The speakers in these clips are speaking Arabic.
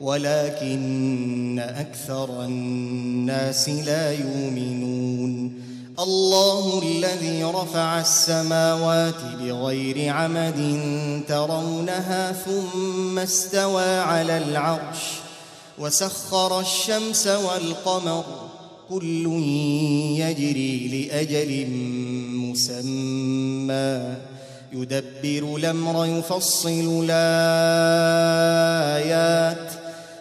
ولكن أكثر الناس لا يؤمنون. الله الذي رفع السماوات بغير عمد ترونها ثم استوى على العرش وسخر الشمس والقمر. كل يجري لأجل مسمى. يدبر الأمر يفصل الآيات.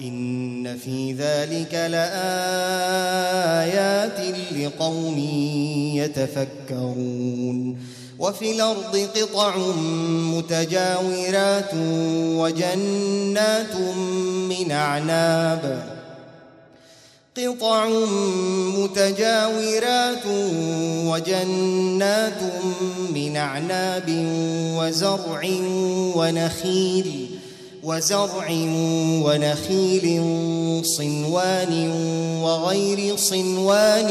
إن في ذلك لآيات لقوم يتفكرون وفي الأرض قطع متجاورات وجنات من أعناب قطع متجاورات وجنات من أعناب وزرع ونخيل وزرع ونخيل صنوان وغير صنوان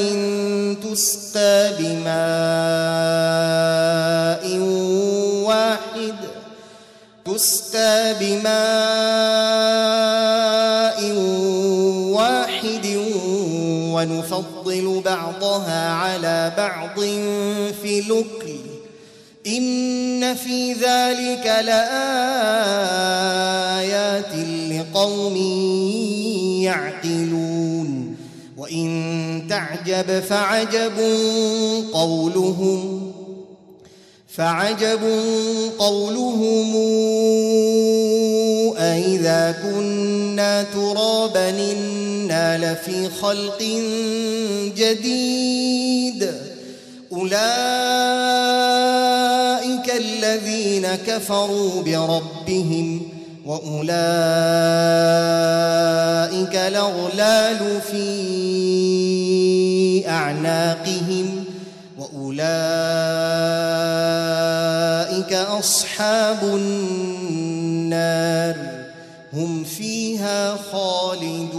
تسقى بماء واحد تسقى بماء واحد ونفضل بعضها على بعض في لكل إن في ذلك لآيات لقوم يعقلون. وإن تعجب فعجب قولهم فعجب قولهم أئذا كنا ترابا إنا لفي خلق جديد. أولئك الذين كفروا بربهم وأولئك الأغلال في أعناقهم وأولئك أصحاب النار هم فيها خالدون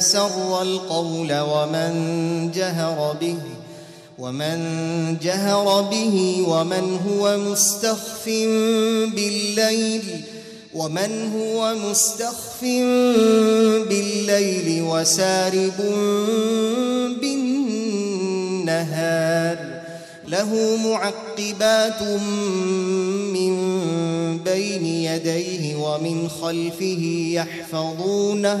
من سر القول ومن جهر به ومن جهر به ومن هو مستخف بالليل ومن هو مستخف بالليل وسارب بالنهار. له معقبات من بين يديه ومن خلفه يحفظونه.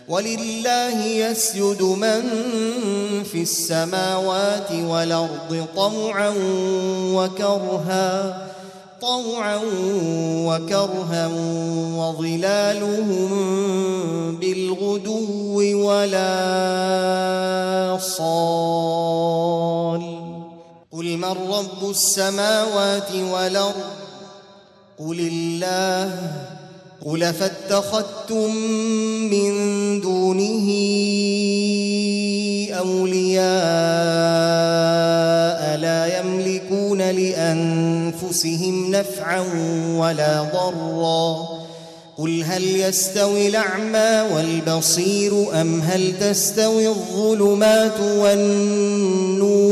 ولله يسجد من في السماوات والأرض طوعا وكرها طوعا وكرها وظلالهم بالغدو ولا صال. قل من رب السماوات والأرض؟ قل الله. قل فاتخذتم من دونه اولياء لا يملكون لانفسهم نفعا ولا ضرا قل هل يستوي الاعمى والبصير ام هل تستوي الظلمات والنور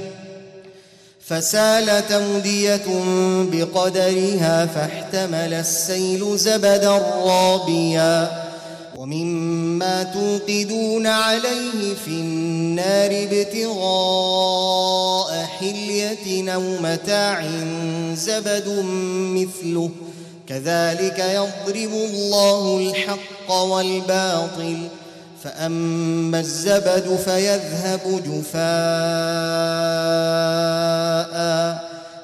فسال تودية بقدرها فاحتمل السيل زبدا رابيا ومما توقدون عليه في النار ابتغاء حلية أو متاع زبد مثله كذلك يضرب الله الحق والباطل فأما الزبد فيذهب جفاء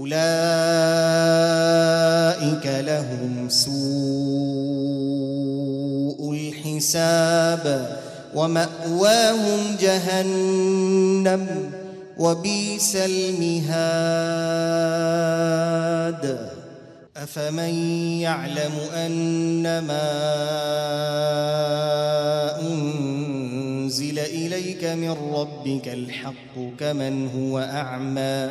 أولئك لهم سوء الحساب ومأواهم جهنم وبئس المهاد. أفمن يعلم أنما أنزل إليك من ربك الحق كمن هو أعمى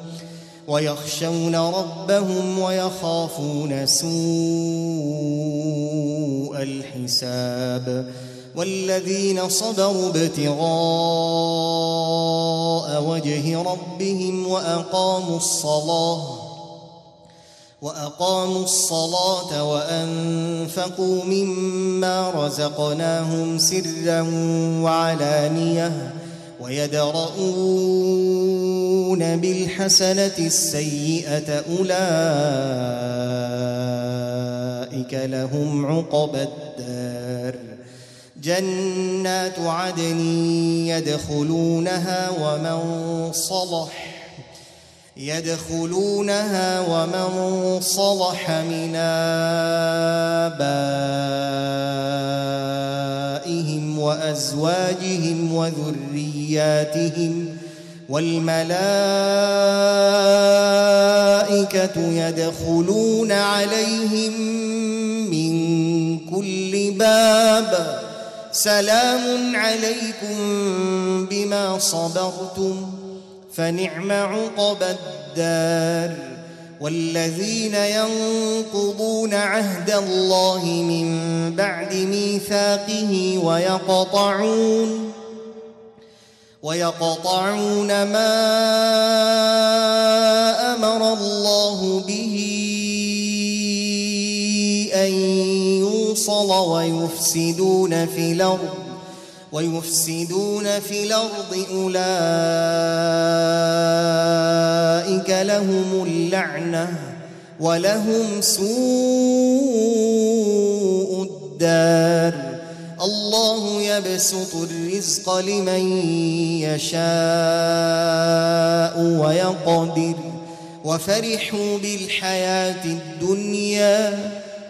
ويخشون ربهم ويخافون سوء الحساب والذين صبروا ابتغاء وجه ربهم وأقاموا الصلاة وأقاموا الصلاة وأنفقوا مما رزقناهم سرا وعلانية ويدرؤون بالحسنة السيئة أولئك لهم عقبى الدار. جنات عدن يدخلونها ومن صلح يدخلونها ومن صلح من آبائهم. وأزواجهم وذرياتهم والملائكة يدخلون عليهم من كل باب. سلام عليكم بما صبرتم فنعم عقبى الدار. والذين ينقضون عهد الله من بعد ميثاقه ويقطعون ويقطعون ما أمر الله به أن يوصل ويفسدون في الأرض. ويفسدون في الأرض أولئك لهم اللعنة ولهم سوء الدار. الله يبسط الرزق لمن يشاء ويقدر. وفرحوا بالحياة الدنيا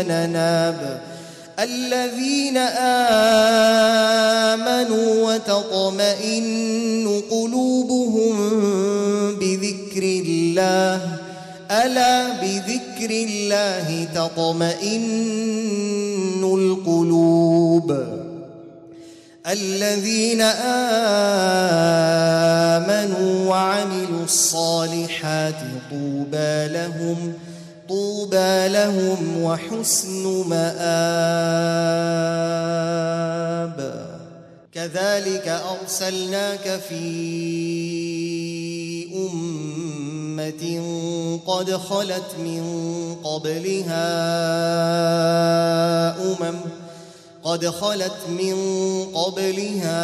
إليه من ناب الذين آمنوا وتطمئن قلوبهم بذكر الله. ألا بذكر الله تطمئن القلوب. الذين آمنوا وعملوا الصالحات طوبى لهم ۖ طوبى لهم وحسن مآب. كذلك أرسلناك في أمة قد خلت من قبلها أمم قد خلت من قبلها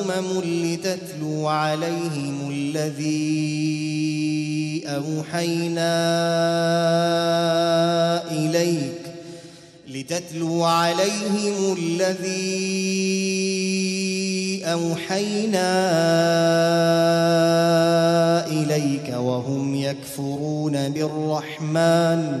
أمم لتتلو عليهم الذي أوحينا إليك لتتلو عليهم الذي أوحينا إليك وهم يكفرون بالرحمن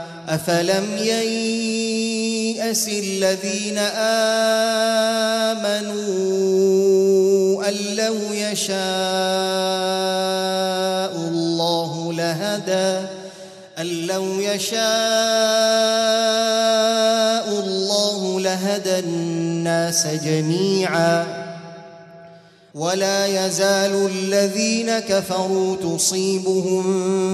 أفلم ييأس الذين آمنوا أن لو يشاء الله لهدى أن لو يشاء الله لهدى الناس جميعا ولا يزال الذين كفروا تصيبهم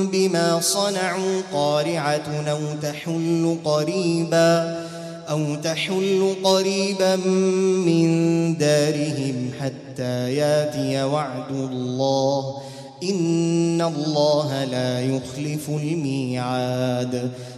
بما صنعوا قارعة أو تحل قريبا أو تحل قريبا من دارهم حتى ياتي وعد الله. إن الله لا يخلف الميعاد.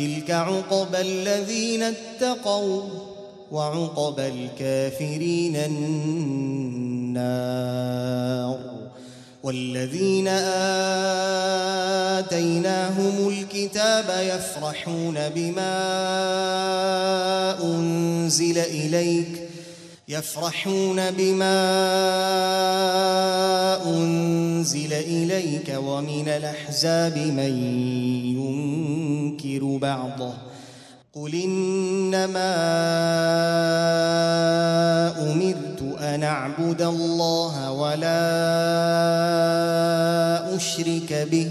تلك عقبى الذين اتقوا وعقبى الكافرين النار والذين آتيناهم الكتاب يفرحون بما أنزل إليك يفرحون بما أنزل إليك ومن الأحزاب من ينكر بعضه قل إنما أمرت أن أعبد الله ولا أشرك به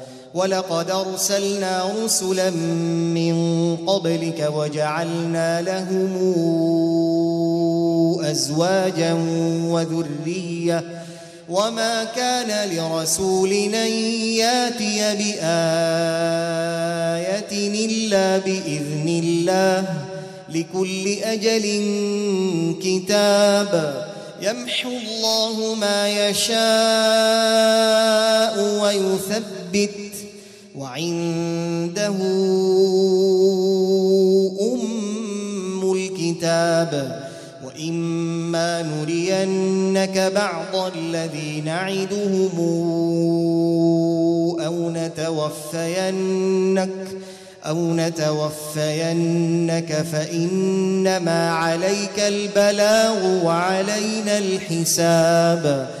ولقد أرسلنا رسلا من قبلك وجعلنا لهم أزواجا وذرية. وما كان لرسول أن يأتي بآية إلا بإذن الله. لكل أجل كتاب. يمحو الله ما يشاء ويثبت. وعنده أم الكتاب وإما نرينك بعض الذي نعدهم أو نتوفينك أو نتوفينك فإنما عليك البلاغ وعلينا الحساب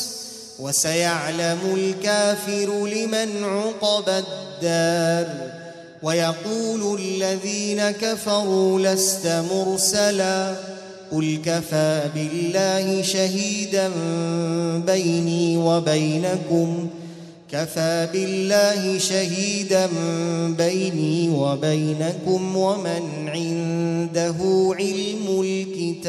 وسيعلم الكافر لمن عقب الدار ويقول الذين كفروا لست مرسلا قل كفى بالله شهيدا بيني وبينكم كفى بالله شهيدا بيني وبينكم ومن عنده علم الكتاب